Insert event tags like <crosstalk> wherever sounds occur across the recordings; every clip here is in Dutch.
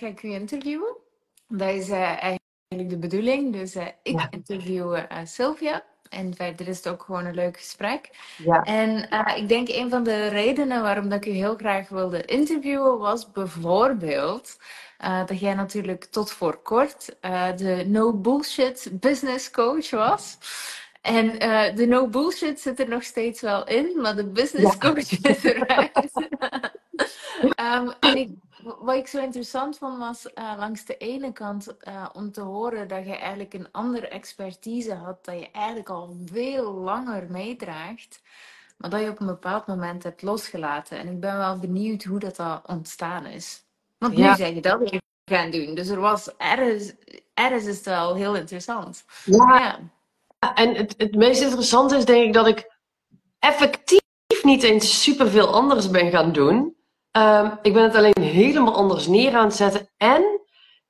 ga ik u interviewen. Dat is uh, eigenlijk de bedoeling. Dus uh, ik ja. interview uh, Sylvia. En verder is het ook gewoon een leuk gesprek. Ja. En ik denk een van de redenen waarom dat ik u heel graag wilde interviewen was bijvoorbeeld dat jij natuurlijk tot voor kort de no bullshit business coach was. En de no bullshit zit er nog steeds wel in, maar de business coach is <laughs> eruit. um, <laughs> en ik, wat ik zo interessant vond was uh, langs de ene kant uh, om te horen dat je eigenlijk een andere expertise had, dat je eigenlijk al veel langer meedraagt, maar dat je op een bepaald moment hebt losgelaten. En ik ben wel benieuwd hoe dat al ontstaan is. Want nu ja. zeg je dat weer gaan doen. Dus er was ergens, ergens is het wel heel interessant. ja. ja en het, het meest interessante is denk ik dat ik effectief niet eens superveel anders ben gaan doen. Um, ik ben het alleen helemaal anders neer aan het zetten. En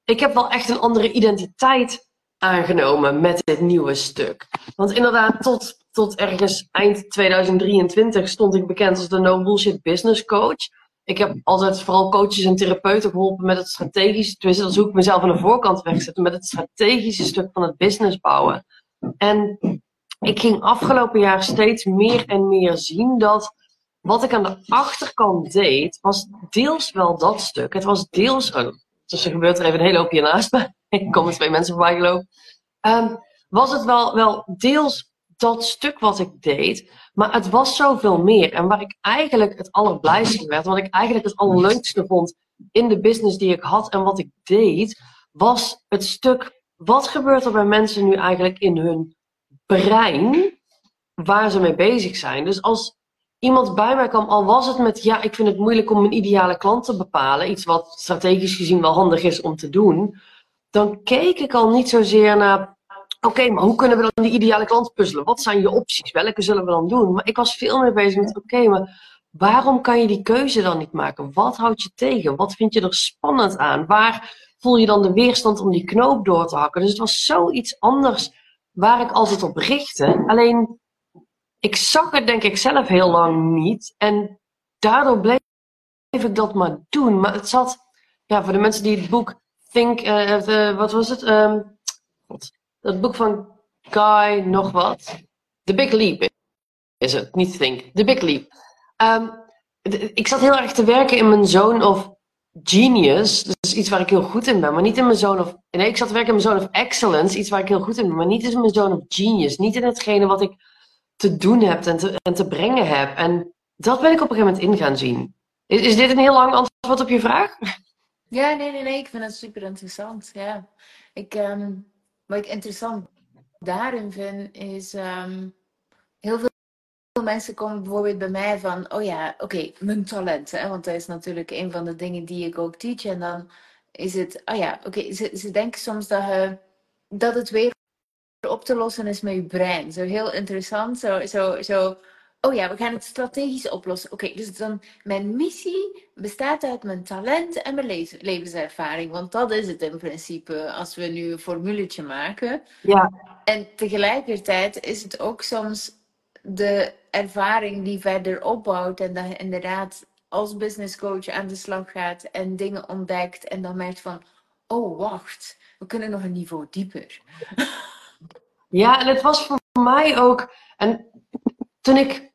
ik heb wel echt een andere identiteit aangenomen met dit nieuwe stuk. Want inderdaad, tot, tot ergens eind 2023 stond ik bekend als de No Bullshit Business Coach. Ik heb altijd vooral coaches en therapeuten geholpen met het strategische, tenminste dat zoek ik mezelf aan de voorkant wegzetten, met het strategische stuk van het business bouwen. En ik ging afgelopen jaar steeds meer en meer zien dat wat ik aan de achterkant deed, was deels wel dat stuk. Het was deels. Oh, dus er gebeurt er even een hele hoop hiernaast, <laughs> ik kom er twee mensen voorbij gelopen. Um, was het wel, wel deels dat stuk wat ik deed, maar het was zoveel meer. En waar ik eigenlijk het allerblijste werd, wat ik eigenlijk het allerleukste vond in de business die ik had en wat ik deed, was het stuk wat gebeurt er bij mensen nu eigenlijk in hun brein waar ze mee bezig zijn? Dus als iemand bij mij kwam, al was het met ja, ik vind het moeilijk om een ideale klant te bepalen, iets wat strategisch gezien wel handig is om te doen, dan keek ik al niet zozeer naar oké, maar hoe kunnen we dan die ideale klant puzzelen? Wat zijn je opties? Welke zullen we dan doen? Maar ik was veel meer bezig met oké, maar waarom kan je die keuze dan niet maken? Wat houdt je tegen? Wat vind je er spannend aan? Waar voel je dan de weerstand om die knoop door te hakken. Dus het was zoiets anders waar ik altijd op richtte. Alleen, ik zag het denk ik zelf heel lang niet. En daardoor bleef ik dat maar doen. Maar het zat, ja, voor de mensen die het boek Think, uh, wat was het? Um, dat boek van Guy, nog wat. The Big Leap is het, niet Think. The Big Leap. Um, ik zat heel erg te werken in mijn zoon of genius, dus iets waar ik heel goed in ben, maar niet in mijn zone of. Nee, ik zat te werken in mijn zone of excellence, iets waar ik heel goed in ben, maar niet in mijn zone of genius. Niet in hetgene wat ik te doen heb en te, en te brengen heb. En dat ben ik op een gegeven moment in gaan zien. Is, is dit een heel lang antwoord op je vraag? <laughs> Ja, nee, nee, nee. Ik vind het super interessant. Ja. Ik, um, wat ik interessant daarin vind, is um, heel veel mensen komen bijvoorbeeld bij mij van, oh ja, oké, mijn talent. Hè? Want dat is natuurlijk een van de dingen die ik ook teach. En dan is het, oh ja, oké, ze, ze denken soms dat, je, dat het weer op te lossen is met je brein. Zo heel interessant. Zo, zo, zo oh ja, we gaan het strategisch oplossen. Oké, dus dan mijn missie bestaat uit mijn talent en mijn levenservaring. Want dat is het in principe als we nu een formuletje maken. Ja. En tegelijkertijd is het ook soms de ervaring die verder opbouwt en dat je inderdaad als business coach aan de slag gaat en dingen ontdekt en dan merkt van, oh wacht, we kunnen nog een niveau dieper. <laughs> Ja, en het was voor mij ook, en toen ik,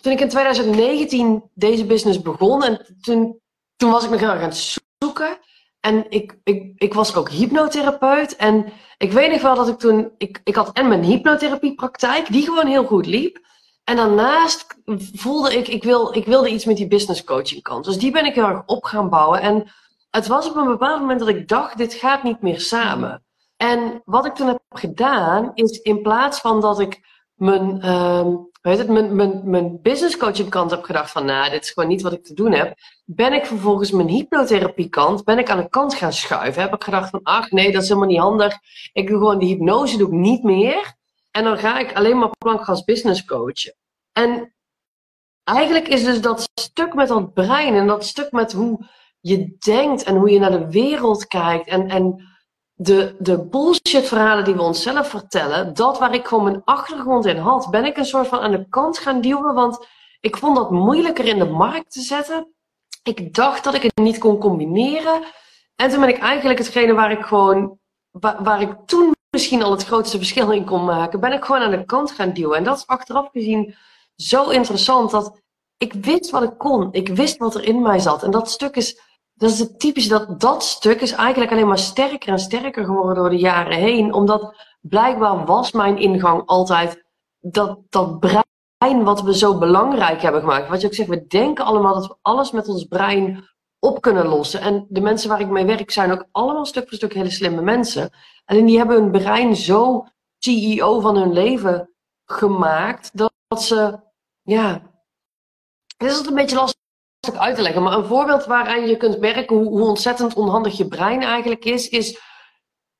toen ik in 2019 deze business begon en toen, toen was ik nog heel aan het zoeken. En ik, ik, ik was ook hypnotherapeut. En ik weet nog wel dat ik toen. Ik, ik had en mijn hypnotherapiepraktijk, die gewoon heel goed liep. En daarnaast voelde ik, ik, wil, ik wilde iets met die business coaching kant. Dus die ben ik heel erg op gaan bouwen. En het was op een bepaald moment dat ik dacht, dit gaat niet meer samen. En wat ik toen heb gedaan, is in plaats van dat ik mijn, uh, weet het, mijn, mijn, mijn business coaching kant heb gedacht van, nou, dit is gewoon niet wat ik te doen heb, ben ik vervolgens mijn hypnotherapie kant, ben ik aan de kant gaan schuiven. Heb ik gedacht van, ach nee, dat is helemaal niet handig. Ik doe gewoon die hypnose, doe ik niet meer. En dan ga ik alleen maar plankgas business coachen. En eigenlijk is dus dat stuk met dat brein en dat stuk met hoe je denkt en hoe je naar de wereld kijkt en, en de, de bullshit verhalen die we onszelf vertellen, dat waar ik gewoon mijn achtergrond in had, ben ik een soort van aan de kant gaan duwen, want ik vond dat moeilijker in de markt te zetten. Ik dacht dat ik het niet kon combineren. En toen ben ik eigenlijk hetgene waar ik gewoon, waar, waar ik toen misschien al het grootste verschil in kon maken, ben ik gewoon aan de kant gaan duwen. En dat is achteraf gezien zo interessant dat ik wist wat ik kon. Ik wist wat er in mij zat. En dat stuk is, dat is het typische, dat dat stuk is eigenlijk alleen maar sterker en sterker geworden door de jaren heen. Omdat blijkbaar was mijn ingang altijd dat, dat brein wat we zo belangrijk hebben gemaakt. Wat je ook zegt, we denken allemaal dat we alles met ons brein op kunnen lossen. En de mensen waar ik mee werk zijn ook allemaal stuk voor stuk hele slimme mensen. En die hebben hun brein zo CEO van hun leven gemaakt dat, dat ze, ja, het is een beetje lastig uit te leggen. Maar een voorbeeld waaraan je kunt merken hoe, hoe ontzettend onhandig je brein eigenlijk is, is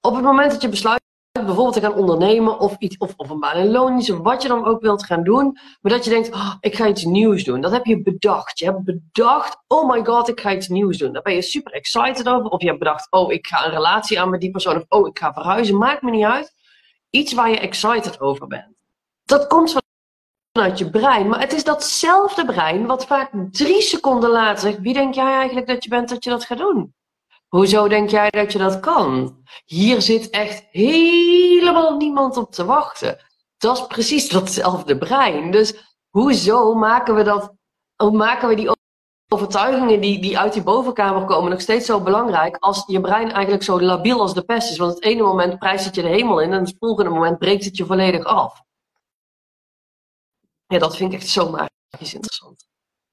op het moment dat je besluit bijvoorbeeld te gaan ondernemen of, iets, of, of een baan in loondienst, wat je dan ook wilt gaan doen, maar dat je denkt, oh, ik ga iets nieuws doen. Dat heb je bedacht. Je hebt bedacht, oh my god, ik ga iets nieuws doen. Daar ben je super excited over. Of je hebt bedacht, oh, ik ga een relatie aan met die persoon. Of oh, ik ga verhuizen. Maakt me niet uit. Iets waar je excited over bent. Dat komt vanuit je brein. Maar het is datzelfde brein wat vaak drie seconden later zegt, wie denk jij eigenlijk dat je bent dat je dat gaat doen? Hoezo denk jij dat je dat kan? Hier zit echt helemaal niemand op te wachten. Dat is precies datzelfde brein. Dus hoezo maken we dat, hoe maken we die overtuigingen die, die uit die bovenkamer komen nog steeds zo belangrijk als je brein eigenlijk zo labiel als de pest is? Want het ene moment prijst het je de hemel in en het volgende moment breekt het je volledig af. Ja, dat vind ik echt zo magisch interessant.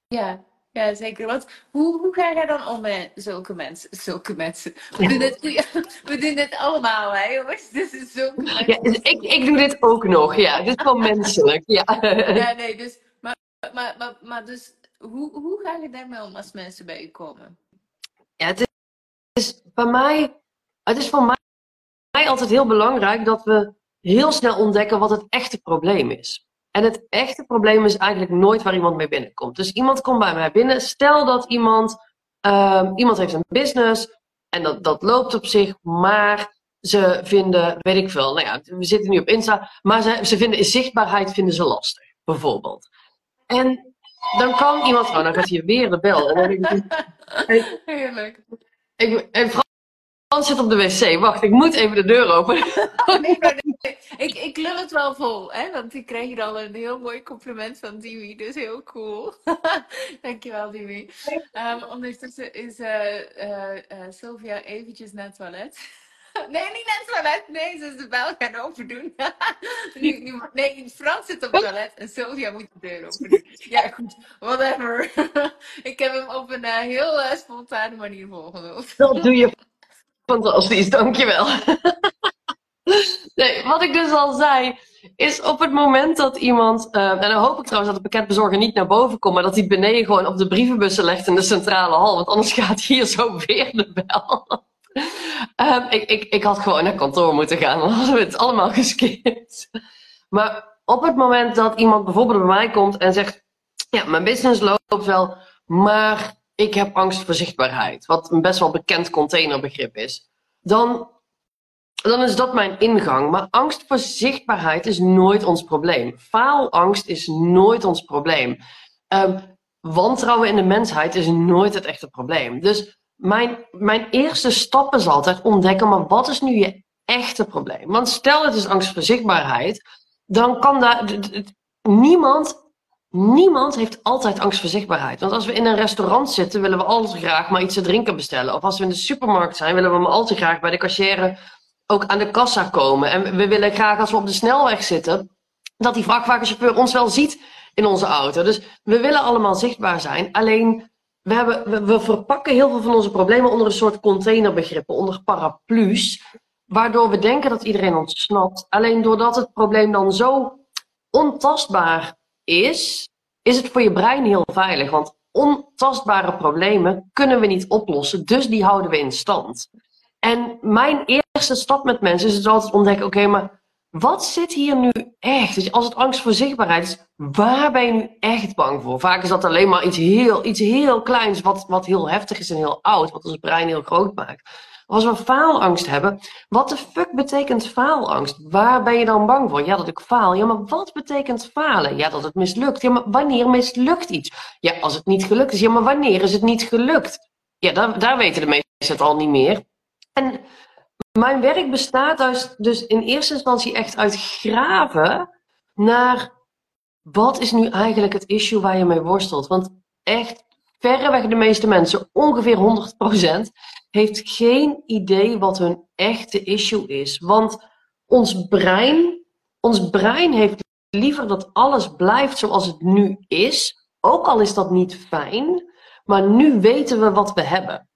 Ja, ja, zeker. Want hoe, hoe ga jij dan om met zulke mensen? Zulke mensen. We doen het, <laughs> we doen het allemaal, hè, jongens. Zulke mensen. Ja, dus ik, ik doe dit ook nog, ja. Dit is wel <laughs> menselijk, ja. Ja, nee, dus, maar, maar, maar, maar dus, hoe, hoe ga je daarmee om als mensen bij je komen? Ja, het is bij mij, het is voor mij altijd heel belangrijk dat we heel snel ontdekken wat het echte probleem is. En het echte probleem is eigenlijk nooit waar iemand mee binnenkomt. Dus iemand komt bij mij binnen. Stel dat iemand, um, iemand heeft een business en dat, dat loopt op zich, maar ze vinden, weet ik veel, nou ja, we zitten nu op Insta, maar ze, ze vinden zichtbaarheid vinden ze lastig, bijvoorbeeld. En dan kan iemand, oh, dan gaat hier weer de bel. <laughs> En dan denk ik, Heerlijk. Ik, en Frans zit op de wc. Wacht, ik moet even de deur openen. <laughs> Nee, nee, nee. Ik, ik lul het wel vol, hè? want ik kreeg hier al een heel mooi compliment van Dimi, dus heel cool. <laughs> Dankjewel, Dimi. Um, ondertussen is uh, uh, uh, Sylvia eventjes naar het toilet. <laughs> Nee, niet naar het toilet. Nee, ze is de bel gaan open doen. nu, nu, nee, Frans zit op het toilet en Sylvia moet de deur open doen. Ja, goed. Whatever. ik heb hem op een heel spontane manier volgenomen. Dat doe je fantastisch, dankjewel. <laughs> Nee, wat ik dus al zei, is op het moment dat iemand, uh, en dan hoop ik trouwens dat de pakketbezorger niet naar boven komt, maar dat hij beneden gewoon op de brievenbussen legt in de centrale hal, want anders <laughs> gaat hier zo weer de bel. Um, <laughs> ik, ik, ik had gewoon naar kantoor moeten gaan, dan hadden we het allemaal geskipt. Maar op het moment dat iemand bijvoorbeeld bij mij komt en zegt, ja, mijn business loopt wel, maar ik heb angst voor zichtbaarheid, wat een best wel bekend containerbegrip is, dan dan is dat mijn ingang. Maar angst voor zichtbaarheid is nooit ons probleem. Faalangst is nooit ons probleem. Um, wantrouwen in de mensheid is nooit het echte probleem. Dus mijn, mijn eerste stap is altijd ontdekken, maar wat is nu je echte probleem? Want stel het is angst voor zichtbaarheid, dan kan daar niemand, niemand heeft altijd angst voor zichtbaarheid. Want als we in een restaurant zitten, willen we altijd graag maar iets te drinken bestellen. Of als we in de supermarkt zijn, willen we maar al te graag bij de cashier ook aan de kassa komen. En we willen graag als we op de snelweg zitten, dat die vrachtwagenchauffeur ons wel ziet in onze auto. Dus we willen allemaal zichtbaar zijn. Alleen we, hebben, we, verpakken heel veel van onze problemen onder een soort containerbegrippen, onder paraplu's. Waardoor we denken dat iedereen ons snapt. Alleen doordat het probleem dan zo ontastbaar is, is het voor je brein heel veilig. Want ontastbare problemen kunnen we niet oplossen, dus die houden we in stand. En mijn eerste stap met mensen is het altijd ontdekken, oké, maar wat zit hier nu echt? Dus als het angst voor zichtbaarheid is, waar ben je nu echt bang voor? Vaak is dat alleen maar iets heel, iets heel kleins, wat, wat heel heftig is en heel oud, wat ons brein heel groot maakt. Als we faalangst hebben, wat de fuck betekent faalangst? Waar ben je dan bang voor? Ja, dat ik faal. Ja, maar wat betekent falen? Ja, dat het mislukt. Ja, maar wanneer mislukt iets? Ja, als het niet gelukt is. Ja, maar wanneer is het niet gelukt? Ja, daar, daar weten de meeste is het al niet meer. En mijn werk bestaat dus, dus in eerste instantie echt uit graven naar wat is nu eigenlijk het issue waar je mee worstelt. Want echt verreweg de meeste mensen, ongeveer 100%, heeft geen idee wat hun echte issue is. Want ons brein, ons brein heeft liever dat alles blijft zoals het nu is. Ook al is dat niet fijn, maar nu weten we wat we hebben.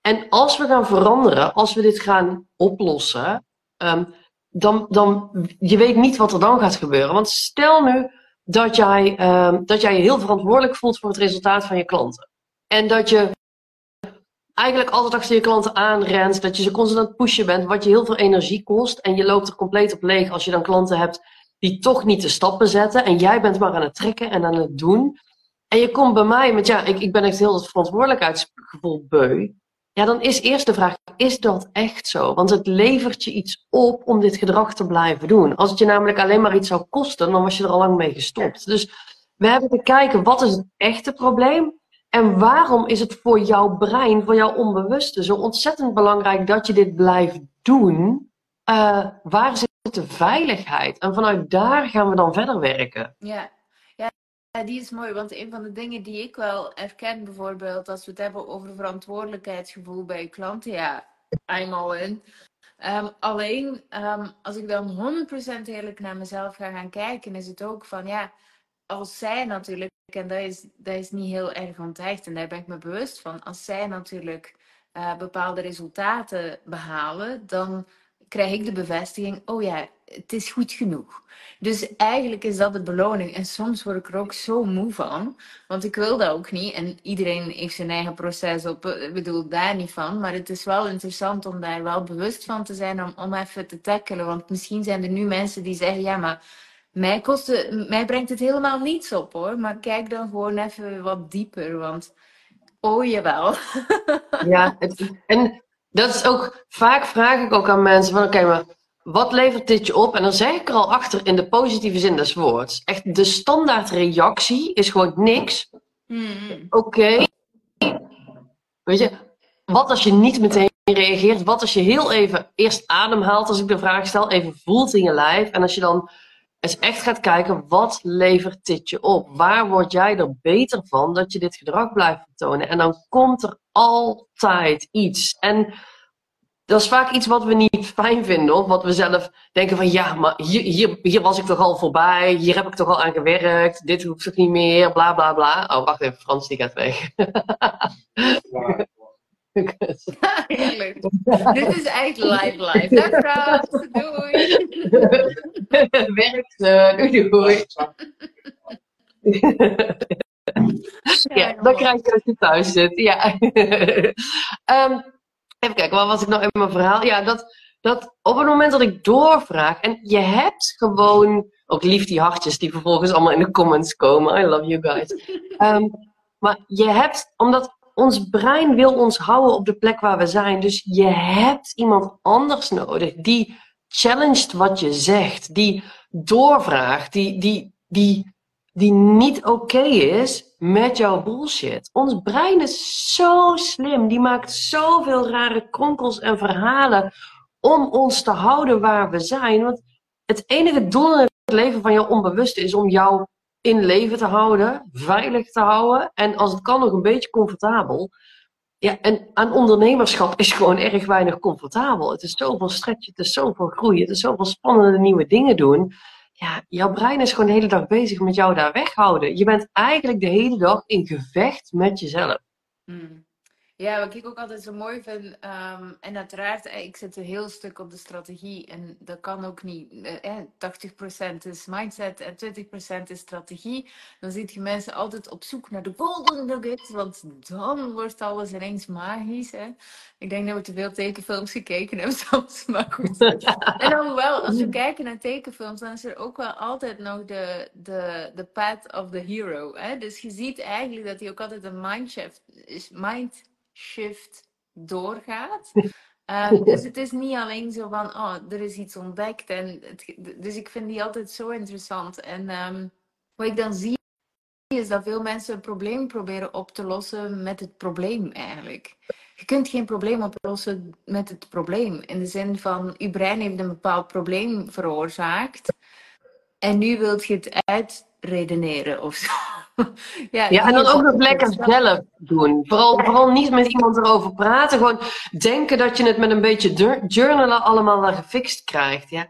En als we gaan veranderen, als we dit gaan oplossen, um, dan, dan, je weet niet wat er dan gaat gebeuren. Want stel nu dat jij, um, dat jij je heel verantwoordelijk voelt voor het resultaat van je klanten. En dat je eigenlijk altijd achter je klanten aanrent, dat je ze constant aan het pushen bent, wat je heel veel energie kost. En je loopt er compleet op leeg als je dan klanten hebt die toch niet de stappen zetten. En jij bent maar aan het trekken en aan het doen. En je komt bij mij met, ja, ik, ik ben echt heel het verantwoordelijkheidsgevoel beu. Ja, dan is eerst de vraag, is dat echt zo? Want het levert je iets op om dit gedrag te blijven doen. Als het je namelijk alleen maar iets zou kosten, dan was je er al lang mee gestopt. Dus we hebben te kijken, wat is het echte probleem? En waarom is het voor jouw brein, voor jouw onbewuste, zo ontzettend belangrijk dat je dit blijft doen? Uh, waar zit de veiligheid? En vanuit daar gaan we dan verder werken. Ja. Ja, die is mooi, want een van de dingen die ik wel herken, bijvoorbeeld als we het hebben over verantwoordelijkheidsgevoel bij klanten, ja, I'm all in. Um, alleen um, als ik dan 100% eerlijk naar mezelf ga gaan kijken, is het ook van ja, als zij natuurlijk, en dat is, dat is niet heel erg onteigend en daar ben ik me bewust van, als zij natuurlijk uh, bepaalde resultaten behalen, dan krijg ik de bevestiging, oh ja, het is goed genoeg. Dus eigenlijk is dat de beloning. En soms word ik er ook zo moe van, want ik wil dat ook niet. En iedereen heeft zijn eigen proces op, ik bedoel daar niet van. Maar het is wel interessant om daar wel bewust van te zijn, om, om even te tackelen. Want misschien zijn er nu mensen die zeggen, ja, maar mij, mij brengt het helemaal niets op hoor. Maar kijk dan gewoon even wat dieper, want oh jawel. <laughs> ja, en dat is ook, vaak vraag ik ook aan mensen van, oké, maar wat levert dit je op? En dan zeg ik er al achter in de positieve zin des woords. Echt, de standaard reactie is gewoon niks. Hmm. Oké. Weet je, wat als je niet meteen reageert? Wat als je heel even eerst ademhaalt als ik de vraag stel, even voelt in je lijf. En als je dan eens echt gaat kijken, wat levert dit je op? Waar word jij er beter van dat je dit gedrag blijft vertonen? En dan komt er altijd iets. En dat is vaak iets wat we niet fijn vinden, of wat we zelf denken van ja, maar hier, hier, hier was ik toch al voorbij, hier heb ik toch al aan gewerkt, dit hoeft toch niet meer, bla bla bla. Oh, wacht even, Frans die gaat weg. Heerlijk. <laughs> Dit is echt live live. Dag Frans, doei. <laughs> Werkt, uh, doei doei. ja, dan krijg je als je thuis zit. Ja. um, <laughs> Even kijken, wat was ik nou in mijn verhaal? Ja, dat, dat op het moment dat ik doorvraag en je hebt gewoon, ook lief die hartjes die vervolgens allemaal in de comments komen. I love you guys. Um, maar je hebt, omdat ons brein wil ons houden op de plek waar we zijn. Dus je hebt iemand anders nodig die challenged wat je zegt, die doorvraagt, die, die, die die niet oké is met jouw bullshit. Ons brein is zo slim. Die maakt zoveel rare kronkels en verhalen om ons te houden waar we zijn. Want het enige doel in het leven van jouw onbewuste is om jou in leven te houden, veilig te houden en als het kan nog een beetje comfortabel. Ja, en aan ondernemerschap is gewoon erg weinig comfortabel. Het is zoveel stretch, het is zoveel groeien, het is zoveel spannende nieuwe dingen doen ja, jouw brein is gewoon de hele dag bezig met jou daar weghouden. Je bent eigenlijk de hele dag in gevecht met jezelf. Hmm. Ja, wat ik ook altijd zo mooi vind, um, en uiteraard, eh, ik zit een heel stuk op de strategie en dat kan ook niet. Eh, 80% is mindset en 20% is strategie. Dan zie je mensen altijd op zoek naar de golden nugget, want dan wordt alles ineens magisch. Hè? Ik denk dat we te veel tekenfilms gekeken hebben <laughs> soms, maar goed. en dan wel, als we <laughs> kijken naar tekenfilms, dan is er ook wel altijd nog de, de, de path of the hero. Hè? Dus je ziet eigenlijk dat hij ook altijd een mindshift is. Mind shift doorgaat. Um, <laughs> dus het is niet alleen zo van, oh, er is iets ontdekt. En het, dus ik vind die altijd zo interessant. En um, wat ik dan zie, is dat veel mensen een probleem proberen op te lossen met het probleem eigenlijk. je kunt geen probleem oplossen met het probleem. In de zin van, je brein heeft een bepaald probleem veroorzaakt. En nu wilt je het uitredeneren of zo. <laughs> ja, ja, en dan ook nog lekker zelf doen. Vooral, vooral niet met iemand erover praten. Gewoon denken dat je het met een beetje journalen allemaal wel gefixt krijgt. Ja,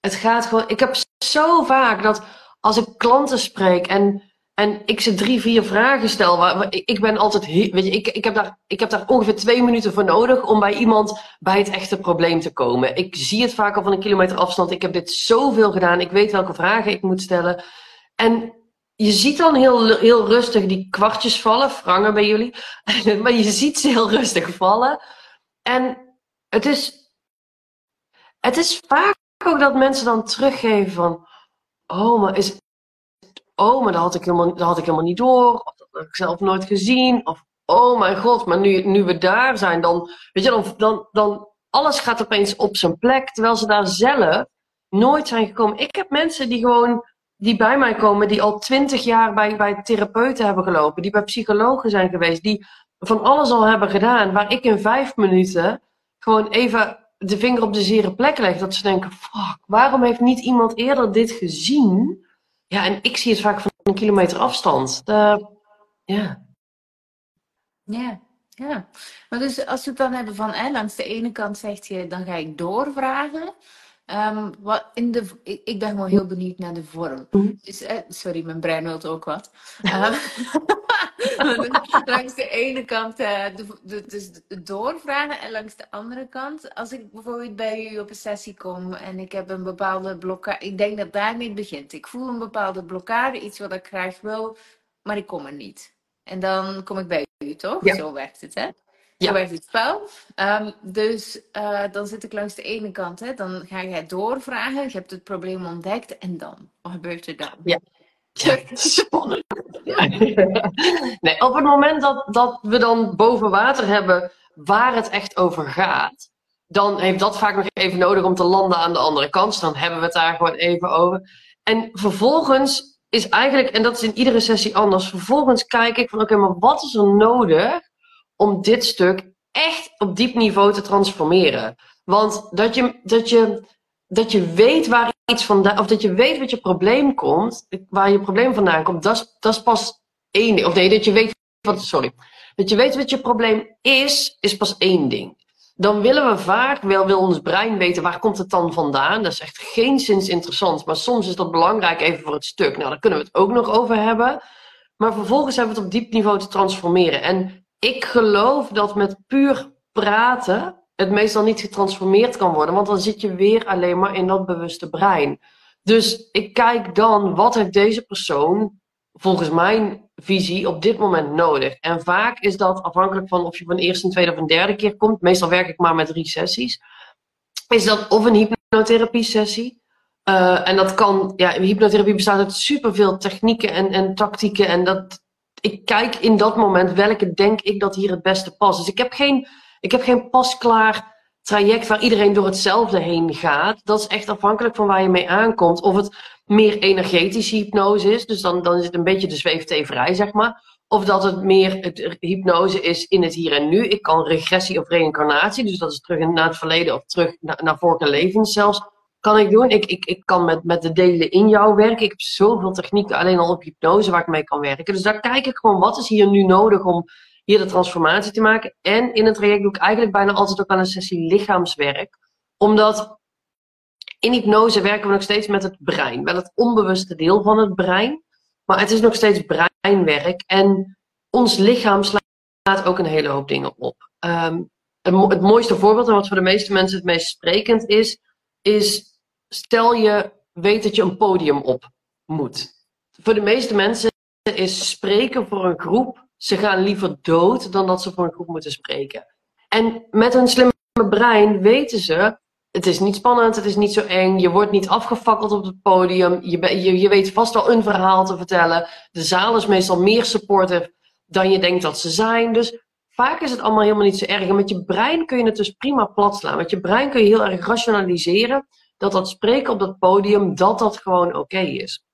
het gaat gewoon. Ik heb zo vaak dat als ik klanten spreek en, en ik ze drie, vier vragen stel. Waar, ik ben altijd. Weet je, ik, ik, heb daar, ik heb daar ongeveer twee minuten voor nodig om bij iemand bij het echte probleem te komen. Ik zie het vaak al van een kilometer afstand. Ik heb dit zoveel gedaan. Ik weet welke vragen ik moet stellen. En je ziet dan heel, heel rustig die kwartjes vallen, frangen bij jullie. <laughs> maar je ziet ze heel rustig vallen. En het is, het is vaak ook dat mensen dan teruggeven van... Oh, maar is... Oh, maar dat had ik helemaal, dat had ik helemaal niet door. Of dat heb ik zelf nooit gezien. Of, oh mijn god, maar nu, nu we daar zijn, dan... Weet je, dan, dan, dan... Alles gaat opeens op zijn plek, terwijl ze daar zelf nooit zijn gekomen. Ik heb mensen die gewoon die bij mij komen, die al twintig jaar bij, bij therapeuten hebben gelopen, die bij psychologen zijn geweest, die van alles al hebben gedaan, waar ik in vijf minuten gewoon even de vinger op de zere plek leg. Dat ze denken, fuck, waarom heeft niet iemand eerder dit gezien? Ja, en ik zie het vaak van een kilometer afstand. ja. Ja, ja. Maar dus als we het dan hebben van, hè, langs de ene kant zegt je, dan ga ik doorvragen. Um, wat in de, ik, ik, ben gewoon heel benieuwd naar de vorm. Dus, eh, sorry, mijn brein wilt ook wat. <laughs> Um, langs de ene kant uh, de, de, dus doorvragen en langs de andere kant, als ik bijvoorbeeld bij u op een sessie kom en ik heb een bepaalde blokkade, ik denk dat daarmee het begint. Ik voel een bepaalde blokkade, iets wat ik graag wil, maar ik kom er niet. En dan kom ik bij u, toch? Zo werkt het, hè? Ja. werkt het spel. Um, dus uh, dan zit ik langs de ene kant. Hè, dan ga jij doorvragen. Je hebt het probleem ontdekt. En dan? Wat gebeurt er dan? Ja. <laughs> Ja, spannend. nee, op het moment dat, dat we dan boven water hebben waar het echt over gaat, dan heeft dat vaak nog even nodig om te landen aan de andere kant. Dus dan hebben we het daar gewoon even over. En vervolgens is eigenlijk, en dat is in iedere sessie anders, vervolgens kijk ik van oké, maar wat is er nodig om dit stuk echt op diep niveau te transformeren. Want dat je, dat je, dat je weet waar iets vandaan, of dat je weet wat je probleem komt, waar je probleem vandaan komt, dat is, dat is pas één ding. Of nee, dat je weet wat, sorry. Dat je weet wat je probleem is, is pas één ding. Dan willen we vaak, wel wil ons brein weten waar komt het dan vandaan. Dat is echt geen zins interessant, maar soms is dat belangrijk even voor het stuk. Nou, daar kunnen we het ook nog over hebben. Maar vervolgens hebben we het op diep niveau te transformeren. En ik geloof dat met puur praten het meestal niet getransformeerd kan worden, want dan zit je weer alleen maar in dat bewuste brein. Dus ik kijk dan, wat heeft deze persoon volgens mijn visie op dit moment nodig? En vaak is dat afhankelijk van of je van eerste, een tweede of een derde keer komt. Meestal werk ik maar met drie sessies. Is dat of een hypnotherapie sessie? Uh, en dat kan, ja, hypnotherapie bestaat uit superveel technieken en, en tactieken. En dat, ik kijk in dat moment welke denk ik dat hier het beste past. Dus ik heb geen, ik heb geen pasklaar traject waar iedereen door hetzelfde heen gaat. Dat is echt afhankelijk van waar je mee aankomt. Of het meer energetische hypnose is, dus dan, dan is het een beetje de zweefteverij, zeg maar. Of dat het meer het hypnose is in het hier en nu. Ik kan regressie of reïncarnatie, dus dat is terug naar het verleden of terug naar, naar vorige levens zelfs kan ik doen. Ik, ik, ik kan met, met de delen in jou werken. Ik heb zoveel technieken alleen al op hypnose waar ik mee kan werken. Dus daar kijk ik gewoon, wat is hier nu nodig om hier de transformatie te maken. En in het traject doe ik eigenlijk bijna altijd ook aan een sessie lichaamswerk. Omdat in hypnose werken we nog steeds met het brein. Wel het onbewuste deel van het brein. Maar het is nog steeds breinwerk. En ons lichaam slaat ook een hele hoop dingen op. Het, het mooiste voorbeeld, en wat voor de meeste mensen het meest sprekend is, is stel je weet dat je een podium op moet. Voor de meeste mensen is spreken voor een groep, ze gaan liever dood dan dat ze voor een groep moeten spreken. En met een slimme brein weten ze, het is niet spannend, het is niet zo eng, je wordt niet afgefakkeld op het podium, je, je, weet vast wel een verhaal te vertellen. De zaal is meestal meer supportive dan je denkt dat ze zijn. Dus vaak is het allemaal helemaal niet zo erg. En met je brein kun je het dus prima plat slaan. Met je brein kun je heel erg rationaliseren dat dat spreken op dat podium, dat dat gewoon oké is.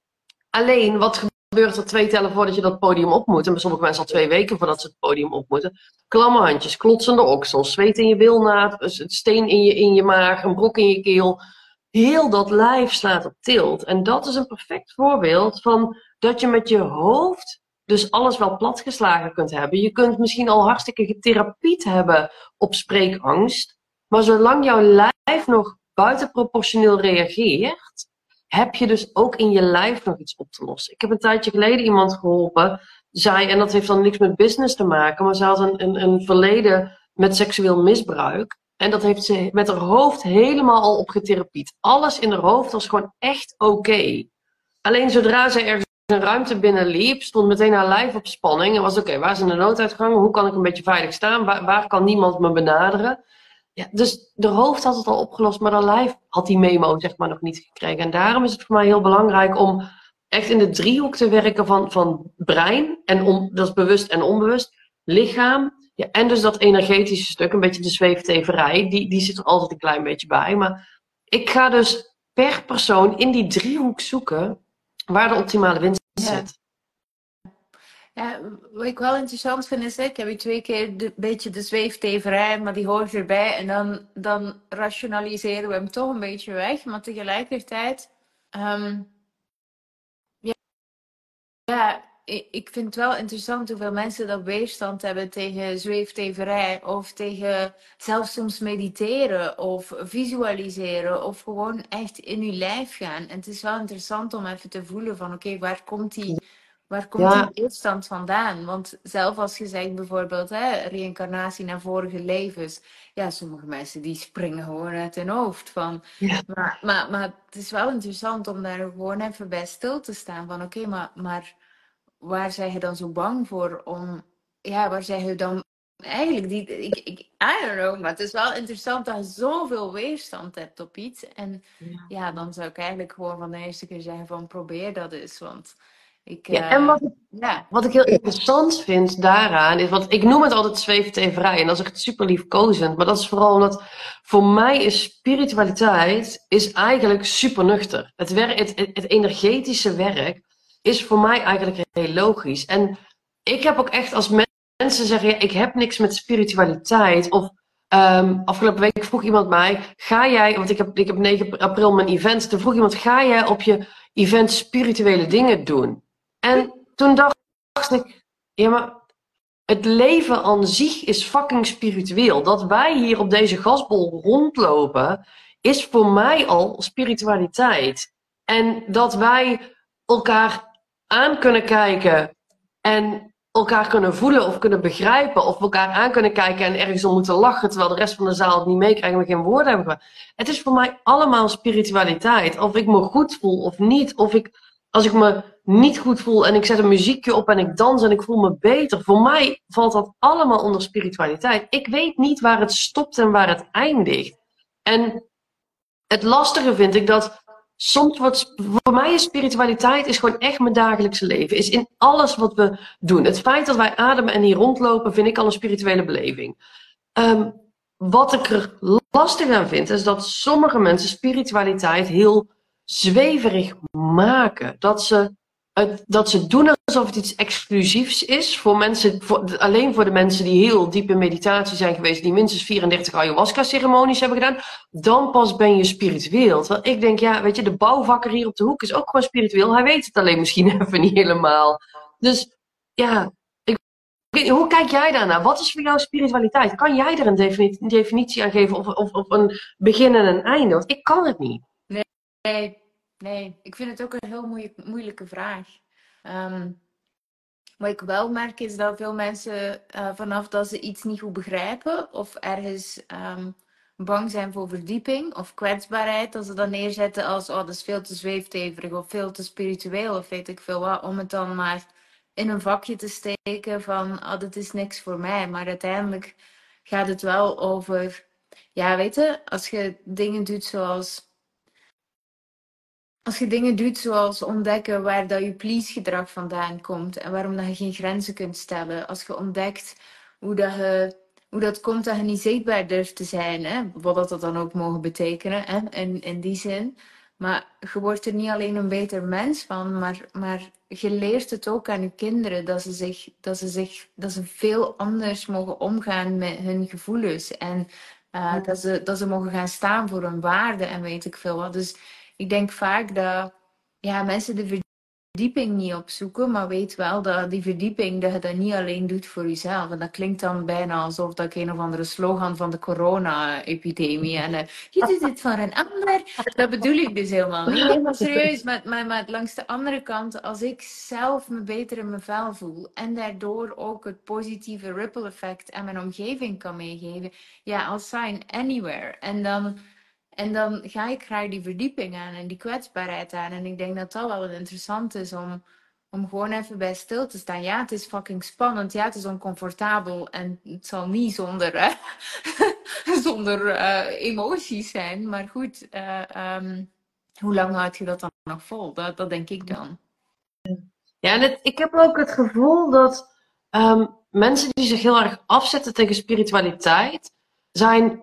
Alleen, wat gebeurt er twee tellen voordat je dat podium op moet. En sommige mensen al twee weken voordat ze het podium op moeten. Klamme handjes, klotsende oksels, zweet in je bilnaad, het steen in je, in je maag, een brok in je keel. Heel dat lijf slaat op tilt. En dat is een perfect voorbeeld van dat je met je hoofd dus alles wel platgeslagen kunt hebben. Je kunt misschien al hartstikke getherapie hebben op spreekangst. Maar zolang jouw lijf nog buitenproportioneel reageert, heb je dus ook in je lijf nog iets op te lossen. Ik heb een tijdje geleden iemand geholpen, zei, en dat heeft dan niks met business te maken, maar ze had een, een, een verleden met seksueel misbruik. En dat heeft ze met haar hoofd helemaal al opgetherapied. Alles in haar hoofd was gewoon echt oké. Alleen zodra ze ergens een ruimte binnenliep, stond meteen haar lijf op spanning. En was oké, waar zijn de nooduitgangen? Hoe kan ik een beetje veilig staan? Waar kan niemand me benaderen? Ja, dus de hoofd had het al opgelost, maar de lijf had die memo zeg maar nog niet gekregen. En daarom is het voor mij heel belangrijk om echt in de driehoek te werken van, van brein, en om, dat is bewust en onbewust, lichaam, ja, en dus dat energetische stuk, een beetje de zweefteverij, die, die zit er altijd een klein beetje bij. Maar ik ga dus per persoon in die driehoek zoeken waar de optimale winst zit. Ja, wat ik wel interessant vind is, ik heb je twee keer een beetje de zweefteverij, maar die hoort erbij. En dan, dan rationaliseren we hem toch een beetje weg. Maar tegelijkertijd, ehm, ja, ik vind het wel interessant hoeveel mensen dat weerstand hebben tegen zweefteverij. Of tegen zelfs soms mediteren of visualiseren. Of gewoon echt in je lijf gaan. En het is wel interessant om even te voelen van oké, waar komt die Waar komt die weerstand vandaan? Want zelf als je zegt bijvoorbeeld hè, reïncarnatie naar vorige levens. Ja, sommige mensen die springen gewoon uit hun hoofd. Van, maar, maar, maar het is wel interessant om daar gewoon even bij stil te staan. Van oké, maar, maar waar zijn je dan zo bang voor om... Ja, waar zijn je dan eigenlijk die... Ik, ik, I don't know, maar het is wel interessant dat je zoveel weerstand hebt op iets. En ja, ja dan zou ik eigenlijk gewoon van de eerste keer zeggen van probeer dat eens. Want ik, ja, en wat, ja. wat ik heel interessant vind daaraan is, want ik noem het altijd zweefteverij en dat is echt super liefkozend, maar dat is vooral omdat voor mij is spiritualiteit is eigenlijk super nuchter. Het, werk, het, het, energetische werk is voor mij eigenlijk heel logisch. En ik heb ook echt als mensen zeggen, ja, ik heb niks met spiritualiteit of um, afgelopen week vroeg iemand mij, ga jij, want ik heb, ik heb 9 april mijn event, toen vroeg iemand, ga jij op je event spirituele dingen doen? En toen dacht ik, ja maar het leven aan zich is fucking spiritueel. Dat wij hier op deze gasbol rondlopen, is voor mij al spiritualiteit. En dat wij elkaar aan kunnen kijken en elkaar kunnen voelen of kunnen begrijpen. Of elkaar aan kunnen kijken en ergens om moeten lachen terwijl de rest van de zaal het niet meekrijgt en geen woorden hebben. Het is voor mij allemaal spiritualiteit. Of ik me goed voel of niet. Of ik, als ik me niet goed voel en ik zet een muziekje op en ik dans en ik voel me beter. Voor mij valt dat allemaal onder spiritualiteit. Ik weet niet waar het stopt en waar het eindigt. En het lastige vind ik dat soms voor mij is spiritualiteit is gewoon echt mijn dagelijkse leven. Is in alles wat we doen. Het feit dat wij ademen en hier rondlopen vind ik al een spirituele beleving. Ehm, wat ik er lastig aan vind is dat sommige mensen spiritualiteit heel zweverig maken. Dat ze dat ze doen alsof het iets exclusiefs is voor mensen, alleen voor de mensen die heel diep in meditatie zijn geweest, die minstens 34 ayahuasca-ceremonies hebben gedaan, dan pas ben je spiritueel. Terwijl ik denk, ja, weet je, de bouwvakker hier op de hoek is ook gewoon spiritueel. Hij weet het alleen misschien <laughs> even niet helemaal. Dus ja, hoe kijk jij daarnaar? Wat is voor jou spiritualiteit? Kan jij er een definitie, een definitie aan geven of, of, of een begin en een einde? Want ik kan het niet. Nee, Nee, ik vind het ook een heel moeilijke vraag. Ehm, wat ik wel merk is dat veel mensen uh, vanaf dat ze iets niet goed begrijpen of ergens um, bang zijn voor verdieping of kwetsbaarheid, dat ze dat neerzetten als oh, dat is veel te zweefteverig of veel te spiritueel of weet ik veel wat, om het dan maar in een vakje te steken van oh, dat is niks voor mij. Maar uiteindelijk gaat het wel over, ja weet je, als je dingen doet zoals als je dingen doet zoals ontdekken waar dat je please gedrag vandaan komt en waarom dat je geen grenzen kunt stellen. Als je ontdekt hoe dat, je, hoe dat komt dat je niet zichtbaar durft te zijn, hè? wat dat dan ook mogen betekenen hè? In, in die zin. Maar je wordt er niet alleen een beter mens van, maar, maar je leert het ook aan je kinderen dat ze, zich, dat, ze zich, dat ze veel anders mogen omgaan met hun gevoelens. En uh, dat, ze, dat ze mogen gaan staan voor hun waarde en weet ik veel wat. Dus ik denk vaak dat ja, mensen de verdieping niet opzoeken, maar weet wel dat die verdieping, dat je dat niet alleen doet voor jezelf. En dat klinkt dan bijna alsof dat ik een of andere slogan van de corona-epidemie en uh, je doet dit voor een ander. Dat bedoel ik dus helemaal niet. Serieus, maar, maar, maar langs de andere kant, als ik zelf me beter in mijn vel voel en daardoor ook het positieve ripple effect aan mijn omgeving kan meegeven, ja, I'll sign anywhere. En dan en dan ga ik graag die verdieping aan en die kwetsbaarheid aan. En ik denk dat dat wel interessant is om, om gewoon even bij stil te staan. Ja, het is fucking spannend. Ja, het is oncomfortabel. En het zal niet zonder, uh, <laughs> zonder uh, emoties zijn. Maar goed, uh, um, hoe lang houd je dat dan nog vol? Dat, dat denk ik dan. Ja, en ik heb ook het gevoel dat um, mensen die zich heel erg afzetten tegen spiritualiteit, zijn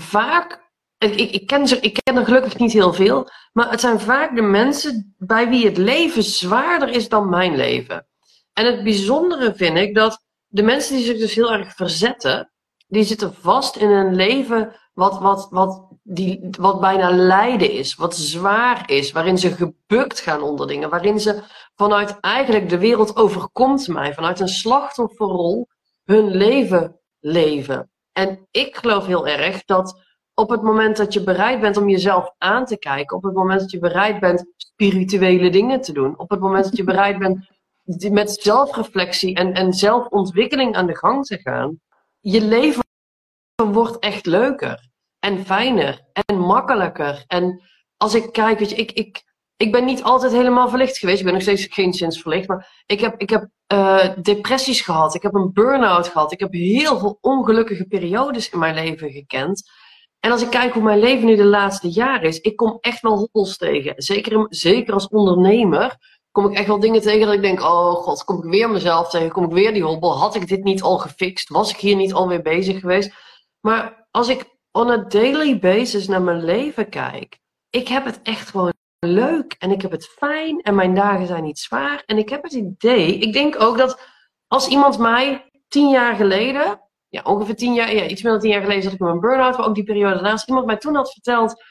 vaak ik, ik, ken ze, ik ken er gelukkig niet heel veel, maar het zijn vaak de mensen bij wie het leven zwaarder is dan mijn leven. En het bijzondere vind ik dat de mensen die zich dus heel erg verzetten, die zitten vast in een leven wat, wat, wat, die, wat bijna lijden is, wat zwaar is, waarin ze gebukt gaan onder dingen, waarin ze vanuit eigenlijk de wereld overkomt mij, vanuit een slachtofferrol hun leven leven. En ik geloof heel erg dat op het moment dat je bereid bent om jezelf aan te kijken, op het moment dat je bereid bent spirituele dingen te doen, op het moment dat je bereid bent met zelfreflectie en, en zelfontwikkeling aan de gang te gaan, je leven wordt echt leuker en fijner en makkelijker. En als ik kijk, weet je, ik, ik, ik ben niet altijd helemaal verlicht geweest. Ik ben nog steeds geen sinds verlicht. Maar ik heb, ik heb uh, depressies gehad. Ik heb een burn-out gehad. Ik heb heel veel ongelukkige periodes in mijn leven gekend. En als ik kijk hoe mijn leven nu de laatste jaren is, ik kom echt wel hobbels tegen. Zeker, zeker als ondernemer kom ik echt wel dingen tegen dat ik denk, oh god, kom ik weer mezelf tegen, kom ik weer die hobbel. Had ik dit niet al gefixt? Was ik hier niet alweer bezig geweest? Maar als ik on a daily basis naar mijn leven kijk, ik heb het echt gewoon leuk en ik heb het fijn en mijn dagen zijn niet zwaar. En ik heb het idee, ik denk ook dat als iemand mij tien jaar geleden ja, ongeveer tien jaar, ja, iets meer dan tien jaar geleden zat ik met mijn burn-out. Maar ook die periode daarnaast. Iemand mij toen had verteld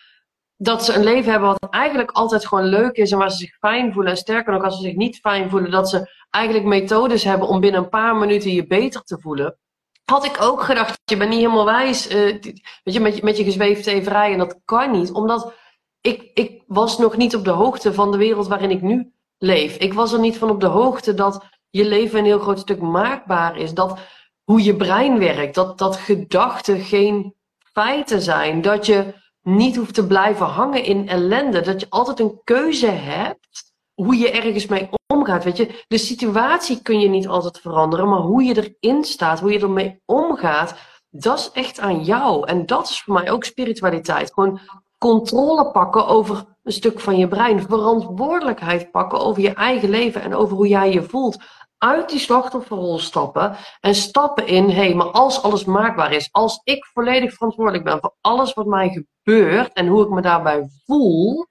dat ze een leven hebben wat eigenlijk altijd gewoon leuk is. En waar ze zich fijn voelen. En sterker nog, als ze zich niet fijn voelen, dat ze eigenlijk methodes hebben om binnen een paar minuten je beter te voelen. Had ik ook gedacht, je bent niet helemaal wijs. Uh, weet je, met, je, met je gezweefd vrij. En dat kan niet. Omdat ik, ik was nog niet op de hoogte van de wereld waarin ik nu leef. Ik was er niet van op de hoogte dat je leven een heel groot stuk maakbaar is. Dat hoe je brein werkt. Dat, dat gedachten geen feiten zijn. Dat je niet hoeft te blijven hangen in ellende. Dat je altijd een keuze hebt hoe je ergens mee omgaat. Weet je, de situatie kun je niet altijd veranderen, maar hoe je erin staat, hoe je ermee omgaat, dat is echt aan jou. En dat is voor mij ook spiritualiteit. Gewoon controle pakken over een stuk van je brein. Verantwoordelijkheid pakken over je eigen leven en over hoe jij je voelt uit die slachtofferrol stappen en stappen in, hé, hey, maar als alles maakbaar is, als ik volledig verantwoordelijk ben voor alles wat mij gebeurt en hoe ik me daarbij voel,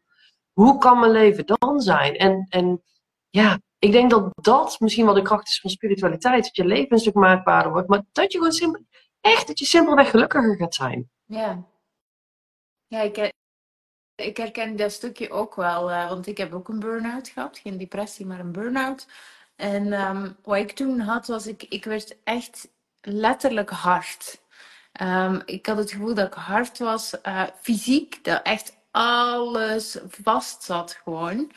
hoe kan mijn leven dan zijn? En, en ja, ik denk dat dat misschien wel de kracht is van spiritualiteit, dat je leven een stuk maakbaarder wordt, maar dat je gewoon simpel, echt, dat je simpelweg gelukkiger gaat zijn. Ja. Ja, ik, ik herken dat stukje ook wel, uh, want ik heb ook een burn-out gehad. Geen depressie, maar een burn-out. En um, wat ik toen had, was ik, ik werd echt letterlijk hard. Um, ik had het gevoel dat ik hard was, uh, fysiek, dat echt alles vast zat gewoon.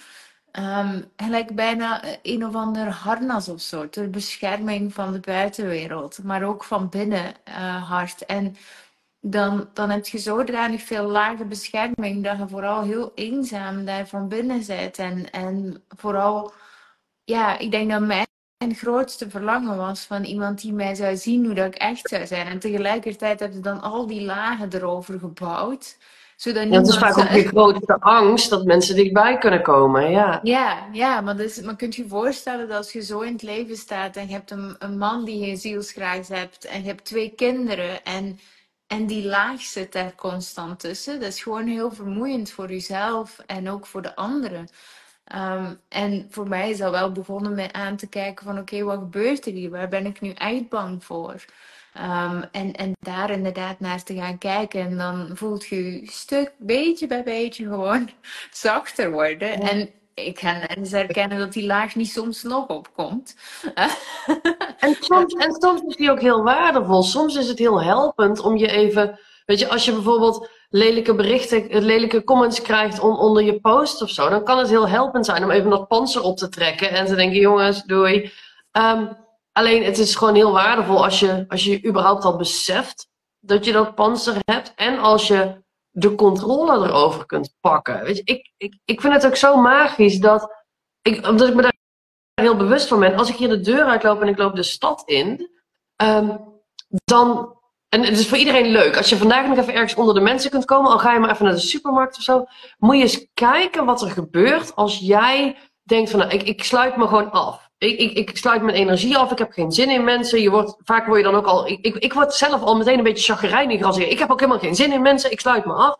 Um, gelijk bijna een of ander harnas of zo, ter bescherming van de buitenwereld, maar ook van binnen uh, hard. En dan, dan heb je zodanig veel lage bescherming dat je vooral heel eenzaam daar van binnen bent. En, en vooral ja, ik denk dat mijn grootste verlangen was van iemand die mij zou zien hoe dat ik echt zou zijn. En tegelijkertijd hebben ze dan al die lagen erover gebouwd. Zodat dat is vaak ook je grootste angst dat mensen dichtbij kunnen komen. Ja, ja, ja maar, dus, maar kunt je voorstellen dat als je zo in het leven staat en je hebt een, een man die je zielsgraag hebt en je hebt twee kinderen en en die laag zit daar constant tussen. Dat is gewoon heel vermoeiend voor jezelf en ook voor de anderen. Ehm, en voor mij is dat wel begonnen met aan te kijken van oké, wat gebeurt er hier? Waar ben ik nu echt bang voor? Um, en, en daar inderdaad naar te gaan kijken. En dan voelt je je stuk beetje bij beetje gewoon <laughs> zachter worden. En ik ga eens herkennen dat die laag niet soms nog opkomt. en, <laughs> soms, en soms is die ook heel waardevol. Soms is het heel helpend om je even. Weet je, als je bijvoorbeeld lelijke berichten, lelijke comments krijgt onder je post of zo, dan kan het heel helpend zijn om even dat panzer op te trekken en te denken: jongens, doei. Um, alleen het is gewoon heel waardevol als je, als je überhaupt al beseft dat je dat panzer hebt en als je de controle erover kunt pakken. Weet je, ik, ik, ik vind het ook zo magisch dat ik, omdat ik me daar heel bewust van ben. Als ik hier de deur uitloop en ik loop de stad in, um, dan. En het is voor iedereen leuk. Als je vandaag nog even ergens onder de mensen kunt komen, al ga je maar even naar de supermarkt of zo, moet je eens kijken wat er gebeurt als jij denkt van, nou, ik, ik sluit me gewoon af. Ik, ik, ik sluit mijn energie af. Ik heb geen zin in mensen. Je wordt, vaak word je dan ook al. Ik, ik, word zelf al meteen een beetje chagrijnig als ik. Ik heb ook helemaal geen zin in mensen. Ik sluit me af.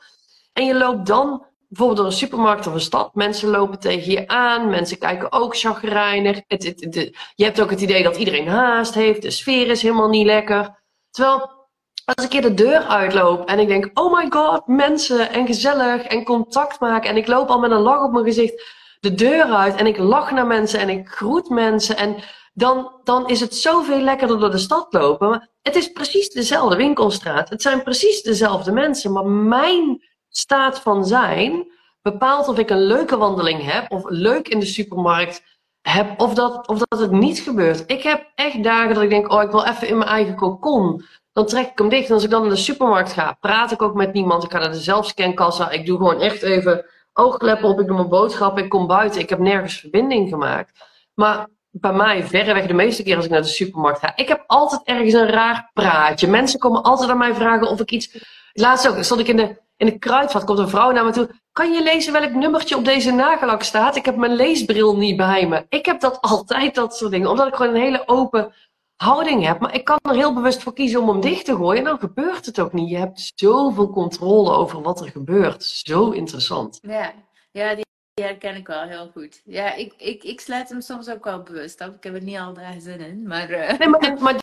En je loopt dan bijvoorbeeld door een supermarkt of een stad. Mensen lopen tegen je aan. Mensen kijken ook chagrijnig. Het, het, je hebt ook het idee dat iedereen haast heeft. De sfeer is helemaal niet lekker. Terwijl als ik hier de deur uitloop en ik denk: oh my god, mensen en gezellig en contact maken. En ik loop al met een lach op mijn gezicht de deur uit en ik lach naar mensen en ik groet mensen. En dan, dan is het zoveel lekkerder door de stad lopen. Maar het is precies dezelfde winkelstraat. Het zijn precies dezelfde mensen. Maar mijn staat van zijn bepaalt of ik een leuke wandeling heb. Of leuk in de supermarkt heb. Of dat, of dat het niet gebeurt. Ik heb echt dagen dat ik denk, oh ik wil even in mijn eigen cocon. Dan trek ik hem dicht. En als ik dan naar de supermarkt ga, praat ik ook met niemand. Ik ga naar de zelfscankassa. Ik doe gewoon echt even oogkleppen op, ik doe mijn boodschappen, ik kom buiten. Ik heb nergens verbinding gemaakt. Maar bij mij, verreweg de meeste keer als ik naar de supermarkt ga, ik heb altijd ergens een raar praatje. Mensen komen altijd aan mij vragen of ik iets. Laatst ook, stond ik in de, in de kruidvat, komt een vrouw naar me toe. Kan je lezen welk nummertje op deze nagellak staat? Ik heb mijn leesbril niet bij me. Ik heb dat altijd, dat soort dingen. Omdat ik gewoon een hele open houding heb. Maar ik kan er heel bewust voor kiezen om hem dicht te gooien. En dan gebeurt het ook niet. Je hebt zoveel controle over wat er gebeurt. Zo interessant. Ja, ja die, herken ik wel heel goed. Ja, ik, ik, ik sluit hem soms ook wel bewust af. Ik heb er niet al daar zin in. Maar, uh... nee, maar, <laughs> maar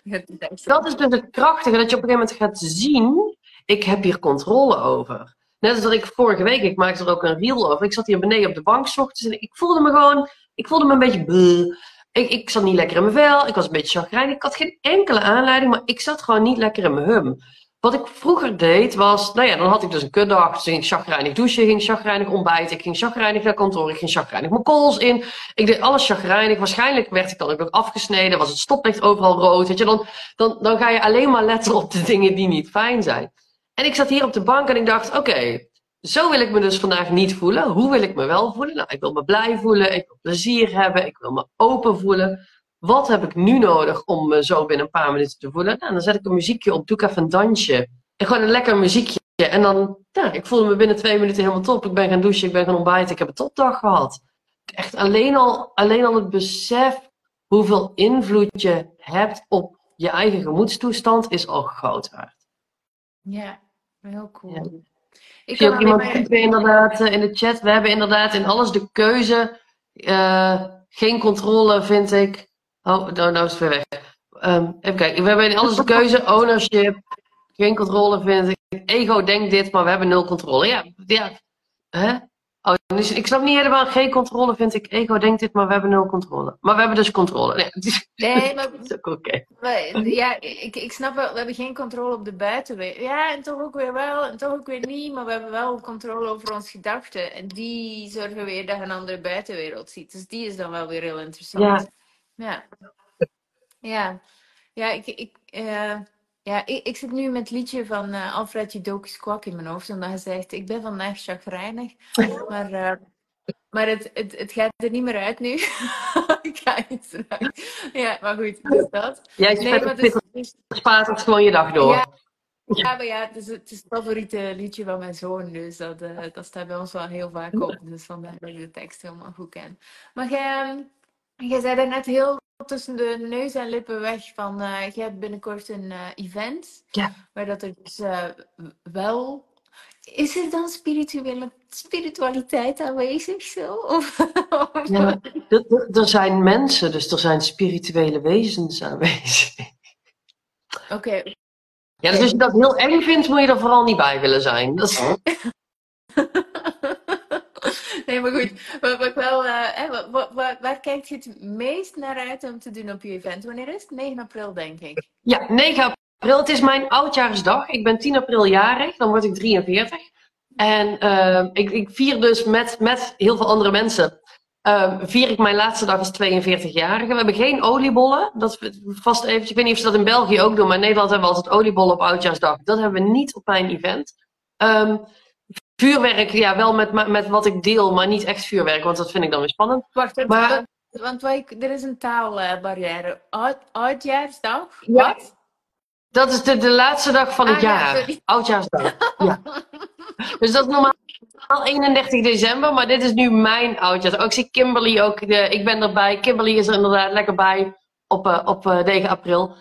dat is dus het krachtige. Dat je op een gegeven moment gaat zien. Ik heb hier controle over. Net als dat ik vorige week, ik maakte er ook een reel over. Ik zat hier beneden op de bank s ochtends en ik voelde me gewoon, ik voelde me een beetje ik, ik zat niet lekker in mijn vel. Ik was een beetje chagrijnig. Ik had geen enkele aanleiding, maar ik zat gewoon niet lekker in mijn hum. Wat ik vroeger deed was, nou ja, dan had ik dus een kutdag. Dus ging chagrijnig douchen, ging chagrijnig ontbijten. Ik ging chagrijnig naar kantoor, ik ging chagrijnig mijn calls in. Ik deed alles chagrijnig. Waarschijnlijk werd ik dan ook afgesneden, was het stoplicht overal rood. Weet je, dan, dan, dan ga je alleen maar letten op de dingen die niet fijn zijn. En ik zat hier op de bank en ik dacht, oké, zo wil ik me dus vandaag niet voelen. Hoe wil ik me wel voelen? Nou, ik wil me blij voelen, ik wil plezier hebben, ik wil me open voelen. Wat heb ik nu nodig om me zo binnen een paar minuten te voelen? Nou, dan zet ik een muziekje op, doe ik even een dansje. En gewoon een lekker muziekje. En dan, ja, ik voelde me binnen twee minuten helemaal top. Ik ben gaan douchen, ik ben gaan ontbijten, ik heb een topdag gehad. Echt alleen al, alleen al het besef hoeveel invloed je hebt op je eigen gemoedstoestand is al groot waard. Ja, heel cool. Ik zie ook iemand maar... inderdaad eh, in de chat. We hebben inderdaad in alles de keuze. Uh, geen controle, vind ik. Oh, nou, nou is het weer weg. Um, even kijken. We hebben in alles de keuze. Ownership. Geen controle, vind ik. Ego denkt dit, maar we hebben nul controle. Ja, ja. Hè? Oh, dus ik snap niet helemaal, geen controle vind ik. Ego denkt dit, maar we hebben nul controle. Maar we hebben dus controle. Nee, <laughs> nee <laughs> maar... dat is ook oké. Ja, ik, ik snap wel, we hebben geen controle op de buitenwereld. Ja, en toch ook weer wel, en toch ook weer niet. Maar we hebben wel controle over onze gedachten. En die zorgen weer dat je een andere buitenwereld ziet. Dus die is dan wel weer heel interessant. Ja. Ja, ja. ja ik... ik uh... Ja, ik, ik zit nu met het liedje van uh, Alfred Judokus Kwak in mijn hoofd. Omdat hij zegt, ik ben vandaag chagrijnig. <laughs> Maar, uh, maar het, het, het gaat er niet meer uit nu. <laughs> ik ga iets. Ja, maar goed, dus dat. Jij nee, maar dus, dus, spaart het gewoon je dag door. Ja, ja, maar ja, het is, het, is het favoriete liedje van mijn zoon. Dus dat, uh, dat staat bij ons wel heel vaak op. Dus vandaar dat ik de tekst helemaal goed ken. Maar jij, jij zei net heel tussen de neus en lippen weg van uh, je hebt binnenkort een uh, event. Ja. Waar dat er dus uh, wel. Is er dan spirituele, spiritualiteit aanwezig zo? Of, <laughs> ja, er zijn mensen, dus er zijn spirituele wezens aanwezig. Oké. Okay. Ja, dus als je dat heel eng vindt, moet je er vooral niet bij willen zijn. Dat is... <laughs> maar goed. Wat, wat uh, wat, wat, waar kijkt je het meest naar uit om te doen op je event? Wanneer is het? 9 april, denk ik. Ja, 9 april. Het is mijn oudjaarsdag. Ik ben 10 april jarig. Dan word ik 43. En uh, ik, ik, vier dus met, met heel veel andere mensen. Uh, vier ik mijn laatste dag als 42-jarige. We hebben geen oliebollen. Dat vast even. Ik weet niet of ze dat in België ook doen, maar in Nederland hebben we altijd oliebollen op oudjaarsdag. Dat hebben we niet op mijn event. Um, Vuurwerk, ja, wel met, met wat ik deel, maar niet echt vuurwerk, want dat vind ik dan weer spannend. Wacht, maar, want, want er is een taalbarrière. Oudjaarsdag? Ja. Wat? Dat is de, de laatste dag van het ah, jaar. Ja, Oudjaarsdag. <laughs> ja. Dus dat is normaal 31 december, maar dit is nu mijn oudjaarsdag. Ook zie Kimberly ook, de, ik ben erbij. Kimberly is er inderdaad lekker bij op, uh, op uh, 9 april.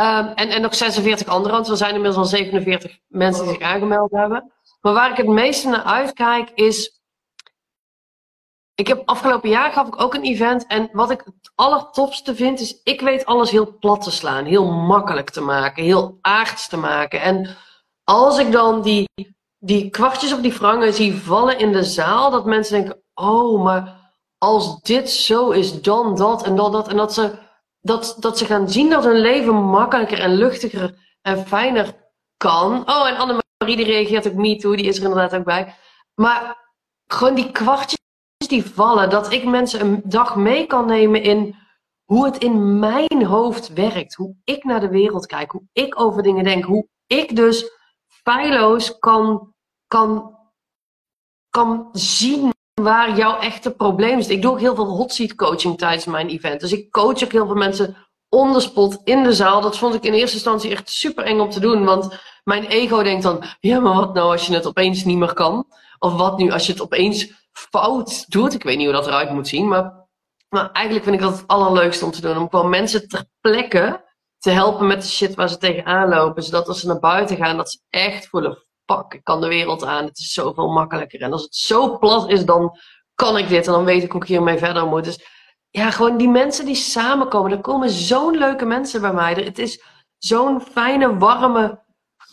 Um, en, en nog 46 anderen, want er zijn inmiddels al 47 mensen die zich aangemeld hebben. Maar waar ik het meeste naar uitkijk is. Ik heb afgelopen jaar gaf ik ook een event. En wat ik het allertopste vind, is ik weet alles heel plat te slaan. Heel makkelijk te maken. Heel aards te maken. En als ik dan die, die kwartjes op die frangen zie vallen in de zaal, dat mensen denken: oh, maar als dit zo is, dan dat en dan dat. En dat ze, dat, dat ze gaan zien dat hun leven makkelijker en luchtiger en fijner kan. Oh, en Anne Marie reageert ook me toe, die is er inderdaad ook bij. Maar gewoon die kwartjes die vallen, dat ik mensen een dag mee kan nemen in hoe het in mijn hoofd werkt. Hoe ik naar de wereld kijk, hoe ik over dingen denk, hoe ik dus feilloos kan, kan, kan zien waar jouw echte probleem is. Ik doe ook heel veel hot seat coaching tijdens mijn event. Dus ik coach ook heel veel mensen on the spot in de zaal. Dat vond ik in eerste instantie echt super eng om te doen. Want mijn ego denkt dan, ja, maar wat nou als je het opeens niet meer kan? Of wat nu als je het opeens fout doet? Ik weet niet hoe dat eruit moet zien, maar, maar eigenlijk vind ik dat het allerleukste om te doen. Om gewoon mensen ter plekke te helpen met de shit waar ze tegenaan lopen. Zodat als ze naar buiten gaan, dat ze echt voelen, fuck, ik kan de wereld aan. Het is zoveel makkelijker. En als het zo plat is, dan kan ik dit. En dan weet ik hoe ik hiermee verder moet. Dus ja, gewoon die mensen die samenkomen. Er komen zo'n leuke mensen bij mij. Het is zo'n fijne, warme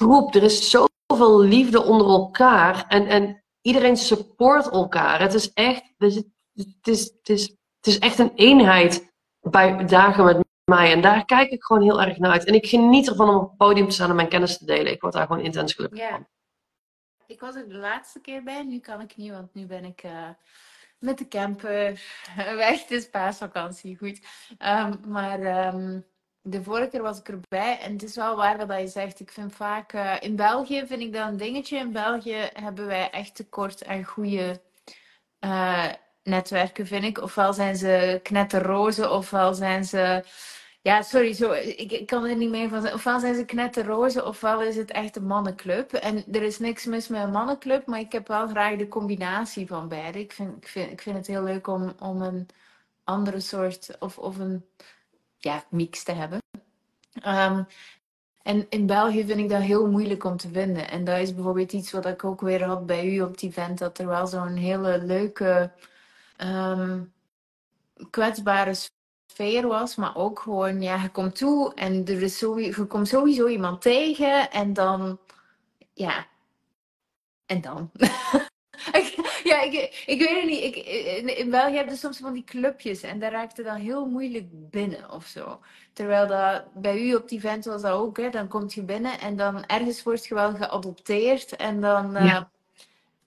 groep. Er is zoveel liefde onder elkaar. En, en iedereen support elkaar. Het is echt, het is, het is, het is echt een eenheid bij dagen met mij. En daar kijk ik gewoon heel erg naar uit. En ik geniet ervan om op het podium te staan en mijn kennis te delen. Ik word daar gewoon intens gelukkig van. Ik was er de laatste keer bij. Nu kan ik niet, want nu ben ik... Uh met de camper <laughs> weg. Het is paasvakantie, goed. Um, maar um, de vorige keer was ik erbij. En het is wel waar wat je zegt. Ik vind vaak... Uh, in België vind ik dat een dingetje. In België hebben wij echt tekort aan goede... Uh, netwerken, vind ik. Ofwel zijn ze knetterrozen, ofwel zijn ze ja, sorry, zo, ik, ik kan er niet meer van zeggen. Ofwel zijn ze knetterroze, ofwel is het echt een mannenclub. En er is niks mis met een mannenclub, maar ik heb wel graag de combinatie van beide. Ik vind, ik vind, ik vind het heel leuk om, om een andere soort, of, of een ja, mix te hebben. Um, en in België vind ik dat heel moeilijk om te vinden. En dat is bijvoorbeeld iets wat ik ook weer had bij u op het event. Dat er wel zo'n hele leuke, um, kwetsbare sfeer was, maar ook gewoon, ja, je komt toe en er is sowieso, je komt sowieso iemand tegen en dan, ja, en dan. <laughs> <laughs> ja, ik, ik weet het niet. Ik, in België heb je soms van die clubjes en daar raakte dan heel moeilijk binnen of zo. Terwijl dat bij u op die event was dat ook, hè, dan komt je binnen en dan ergens word je wel geadopteerd en dan... Uh,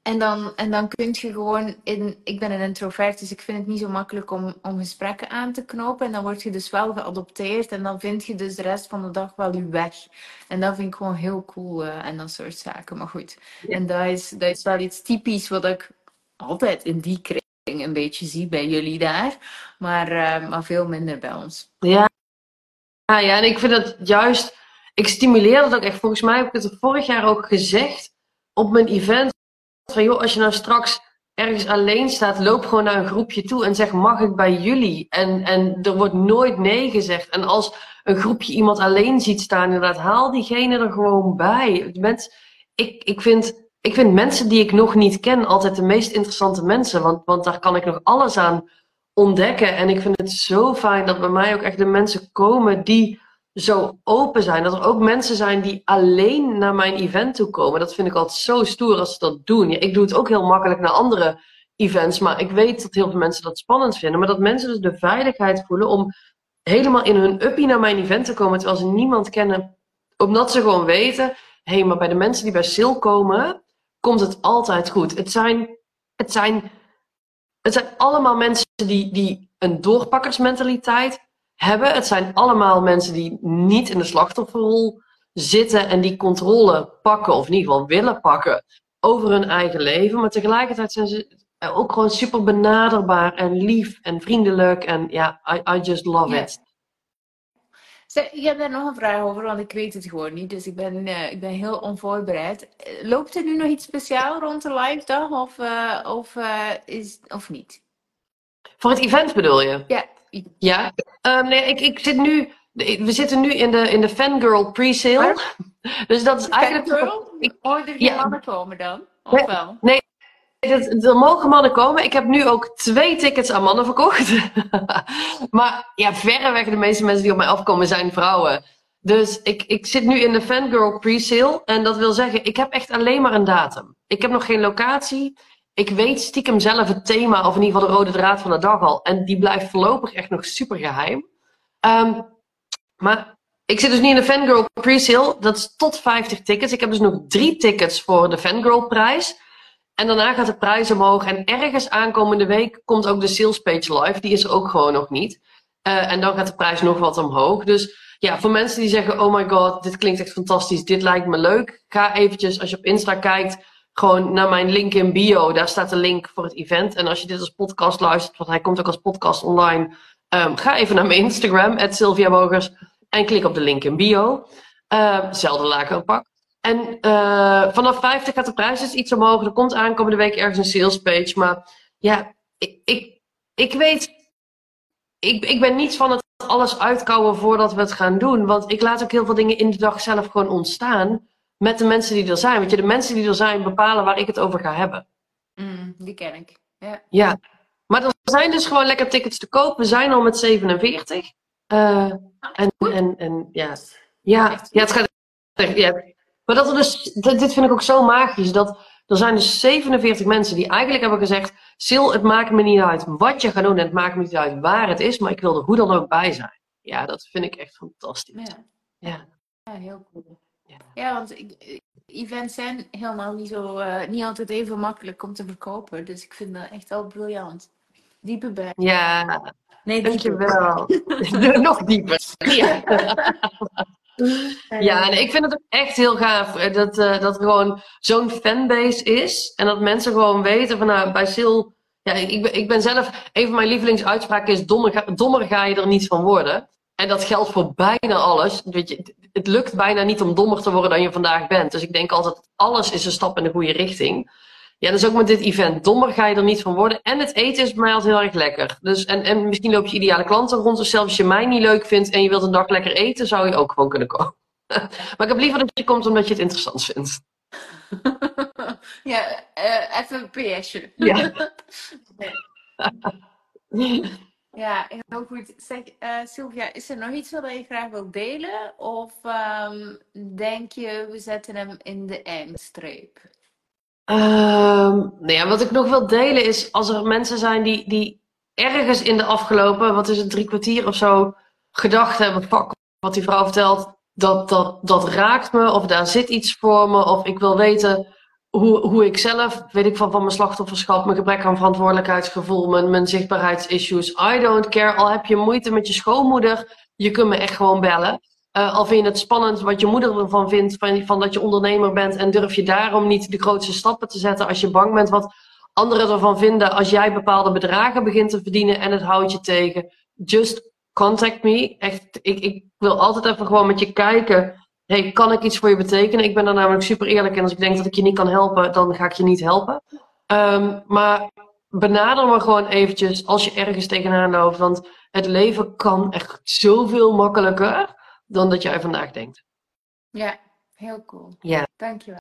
en dan, en dan kun je gewoon in. Ik ben een introvert, dus ik vind het niet zo makkelijk om, om gesprekken aan te knopen. En dan word je dus wel geadopteerd. En dan vind je dus de rest van de dag wel je weg. En dat vind ik gewoon heel cool uh, en dat soort zaken. Maar goed. En dat is, dat is wel iets typisch wat ik altijd in die kring een beetje zie bij jullie daar. Maar, uh, maar veel minder bij ons. Ja. ja, ja, en ik vind dat juist. Ik stimuleer dat ook echt. Volgens mij heb ik het vorig jaar ook gezegd op mijn event van joh, als je nou straks ergens alleen staat, loop gewoon naar een groepje toe en zeg: Mag ik bij jullie? En, en er wordt nooit nee gezegd. En als een groepje iemand alleen ziet staan, inderdaad, haal diegene er gewoon bij. Mens, ik, ik, vind, ik vind mensen die ik nog niet ken altijd de meest interessante mensen, want, want daar kan ik nog alles aan ontdekken. En ik vind het zo fijn dat bij mij ook echt de mensen komen die zo open zijn. Dat er ook mensen zijn die alleen naar mijn event toe komen. Dat vind ik altijd zo stoer als ze dat doen. Ja, ik doe het ook heel makkelijk naar andere events. Maar ik weet dat heel veel mensen dat spannend vinden. Maar dat mensen dus de veiligheid voelen om helemaal in hun uppie naar mijn event te komen. Terwijl ze niemand kennen. Omdat ze gewoon weten. Hé, hey, maar bij de mensen die bij Sil komen. Komt het altijd goed. Het zijn, het zijn, het zijn allemaal mensen die, die een doorpakkersmentaliteit hebben. Het zijn allemaal mensen die niet in de slachtofferrol zitten en die controle pakken, of in ieder geval willen pakken, over hun eigen leven. Maar tegelijkertijd zijn ze ook gewoon super benaderbaar en lief en vriendelijk. En ja, I, I just love it. Ik heb daar nog een vraag over, want ik weet het gewoon niet. Dus ik ben, uh, ik ben heel onvoorbereid. Loopt er nu nog iets speciaal rond de live dag of, uh, of, uh, is, of niet? Voor het event bedoel je? Ja. Ja, um, nee, ik, ik zit nu. We zitten nu in de, in de fangirl pre-sale. <laughs> Dus dat is eigenlijk. Fangirl? Ik hoorde er ja. mannen komen dan? Of nee, wel? Nee, er mogen mannen komen. Ik heb nu ook twee tickets aan mannen verkocht. <laughs> maar ja, verreweg de meeste mensen die op mij afkomen zijn vrouwen. Dus ik, ik zit nu in de fangirl pre-sale. En dat wil zeggen, ik heb echt alleen maar een datum. Ik heb nog geen locatie ik weet stiekem zelf het thema, of in ieder geval de rode draad van de dag al. En die blijft voorlopig echt nog super geheim. Um, maar ik zit dus nu in de Fangirl pre-sale. Dat is tot 50 tickets. Ik heb dus nog drie tickets voor de Fangirl prijs. En daarna gaat de prijs omhoog. En ergens aankomende week komt ook de sales page live. Die is er ook gewoon nog niet. Uh, en dan gaat de prijs nog wat omhoog. Dus ja, voor mensen die zeggen: Oh my god, dit klinkt echt fantastisch. Dit lijkt me leuk. Ga eventjes, als je op Insta kijkt, gewoon naar mijn link in bio. Daar staat de link voor het event. En als je dit als podcast luistert, want hij komt ook als podcast online. Um, ga even naar mijn Instagram, Sylvia. En klik op de link in bio. Uh, zelfde laken pak. En uh, vanaf 50 gaat de prijs dus iets omhoog. Er komt aankomende week ergens een sales page. Maar ja, ik, ik, ik weet. Ik, ik ben niet van het alles uitkouwen voordat we het gaan doen. Want ik laat ook heel veel dingen in de dag zelf gewoon ontstaan met de mensen die er zijn. Want je, de mensen die er zijn bepalen waar ik het over ga hebben. Mm, die ken ik. Ja. ja. Maar er zijn dus gewoon lekker tickets te koop. We zijn al met 47. Uh, en, en, en ja. Ja, ja, het gaat. Ja. Maar dat er dus, dit vind ik ook zo magisch. Dat er zijn dus 47 mensen die eigenlijk hebben gezegd: Sil, het maakt me niet uit wat je gaat doen. En het maakt me niet uit waar het is. Maar ik wil er hoe dan ook bij zijn. Ja, dat vind ik echt fantastisch. Ja, ja. ja heel cool. Ja, want ik, events zijn helemaal niet, zo, uh, niet altijd even makkelijk om te verkopen. Dus ik vind dat echt wel briljant. Diepe bij. Ja, nee, dankjewel. <laughs> Nog dieper. Ja. <laughs> Ja, en ik vind het ook echt heel gaaf eh, dat, uh, dat er gewoon zo'n fanbase is. En dat mensen gewoon weten van nou, bij Sil. Ja, ik, ben, ik ben zelf, een van mijn lievelingsuitspraken is: dommer ga, dommer ga je er niet van worden. En dat geldt voor bijna alles. Weet je, het lukt bijna niet om dommer te worden dan je vandaag bent. Dus ik denk altijd, alles is een stap in de goede richting. Ja, dus ook met dit event. Dommer ga je er niet van worden. En het eten is bij mij altijd heel erg lekker. Dus, en, en misschien loop je ideale klanten rond. Dus zelfs als je mij niet leuk vindt en je wilt een dag lekker eten, zou je ook gewoon kunnen komen. <laughs> maar ik heb liever dat je komt omdat je het interessant vindt. <laughs> ja, uh, even een PSje. Ja. <laughs> Ja, heel goed. Zeg, uh, Sylvia, is er nog iets wat je graag wilt delen? Of um, denk je, we zetten hem in de eindstreep? Um, nou ja, wat ik nog wil delen is, als er mensen zijn die, die ergens in de afgelopen, wat is het, drie kwartier of zo, gedacht hebben, fuck, wat die vrouw vertelt, dat, dat, dat raakt me, of daar zit iets voor me, of ik wil weten hoe, hoe ik zelf, weet ik van, van mijn slachtofferschap, mijn gebrek aan verantwoordelijkheidsgevoel, mijn, mijn zichtbaarheidsissues. I don't care. Al heb je moeite met je schoonmoeder, je kunt me echt gewoon bellen. Uh, al vind je het spannend wat je moeder ervan vindt, van, van dat je ondernemer bent en durf je daarom niet de grootste stappen te zetten als je bang bent wat anderen ervan vinden als jij bepaalde bedragen begint te verdienen en het houdt je tegen. Just contact me. Echt, ik, ik wil altijd even gewoon met je kijken hey, kan ik iets voor je betekenen? Ik ben daar namelijk super eerlijk en Als ik denk dat ik je niet kan helpen, dan ga ik je niet helpen. Ehm, maar benader me gewoon eventjes als je ergens tegenaan loopt. Want het leven kan echt zoveel makkelijker dan dat jij vandaag denkt. Ja, heel cool. Ja. Dankjewel.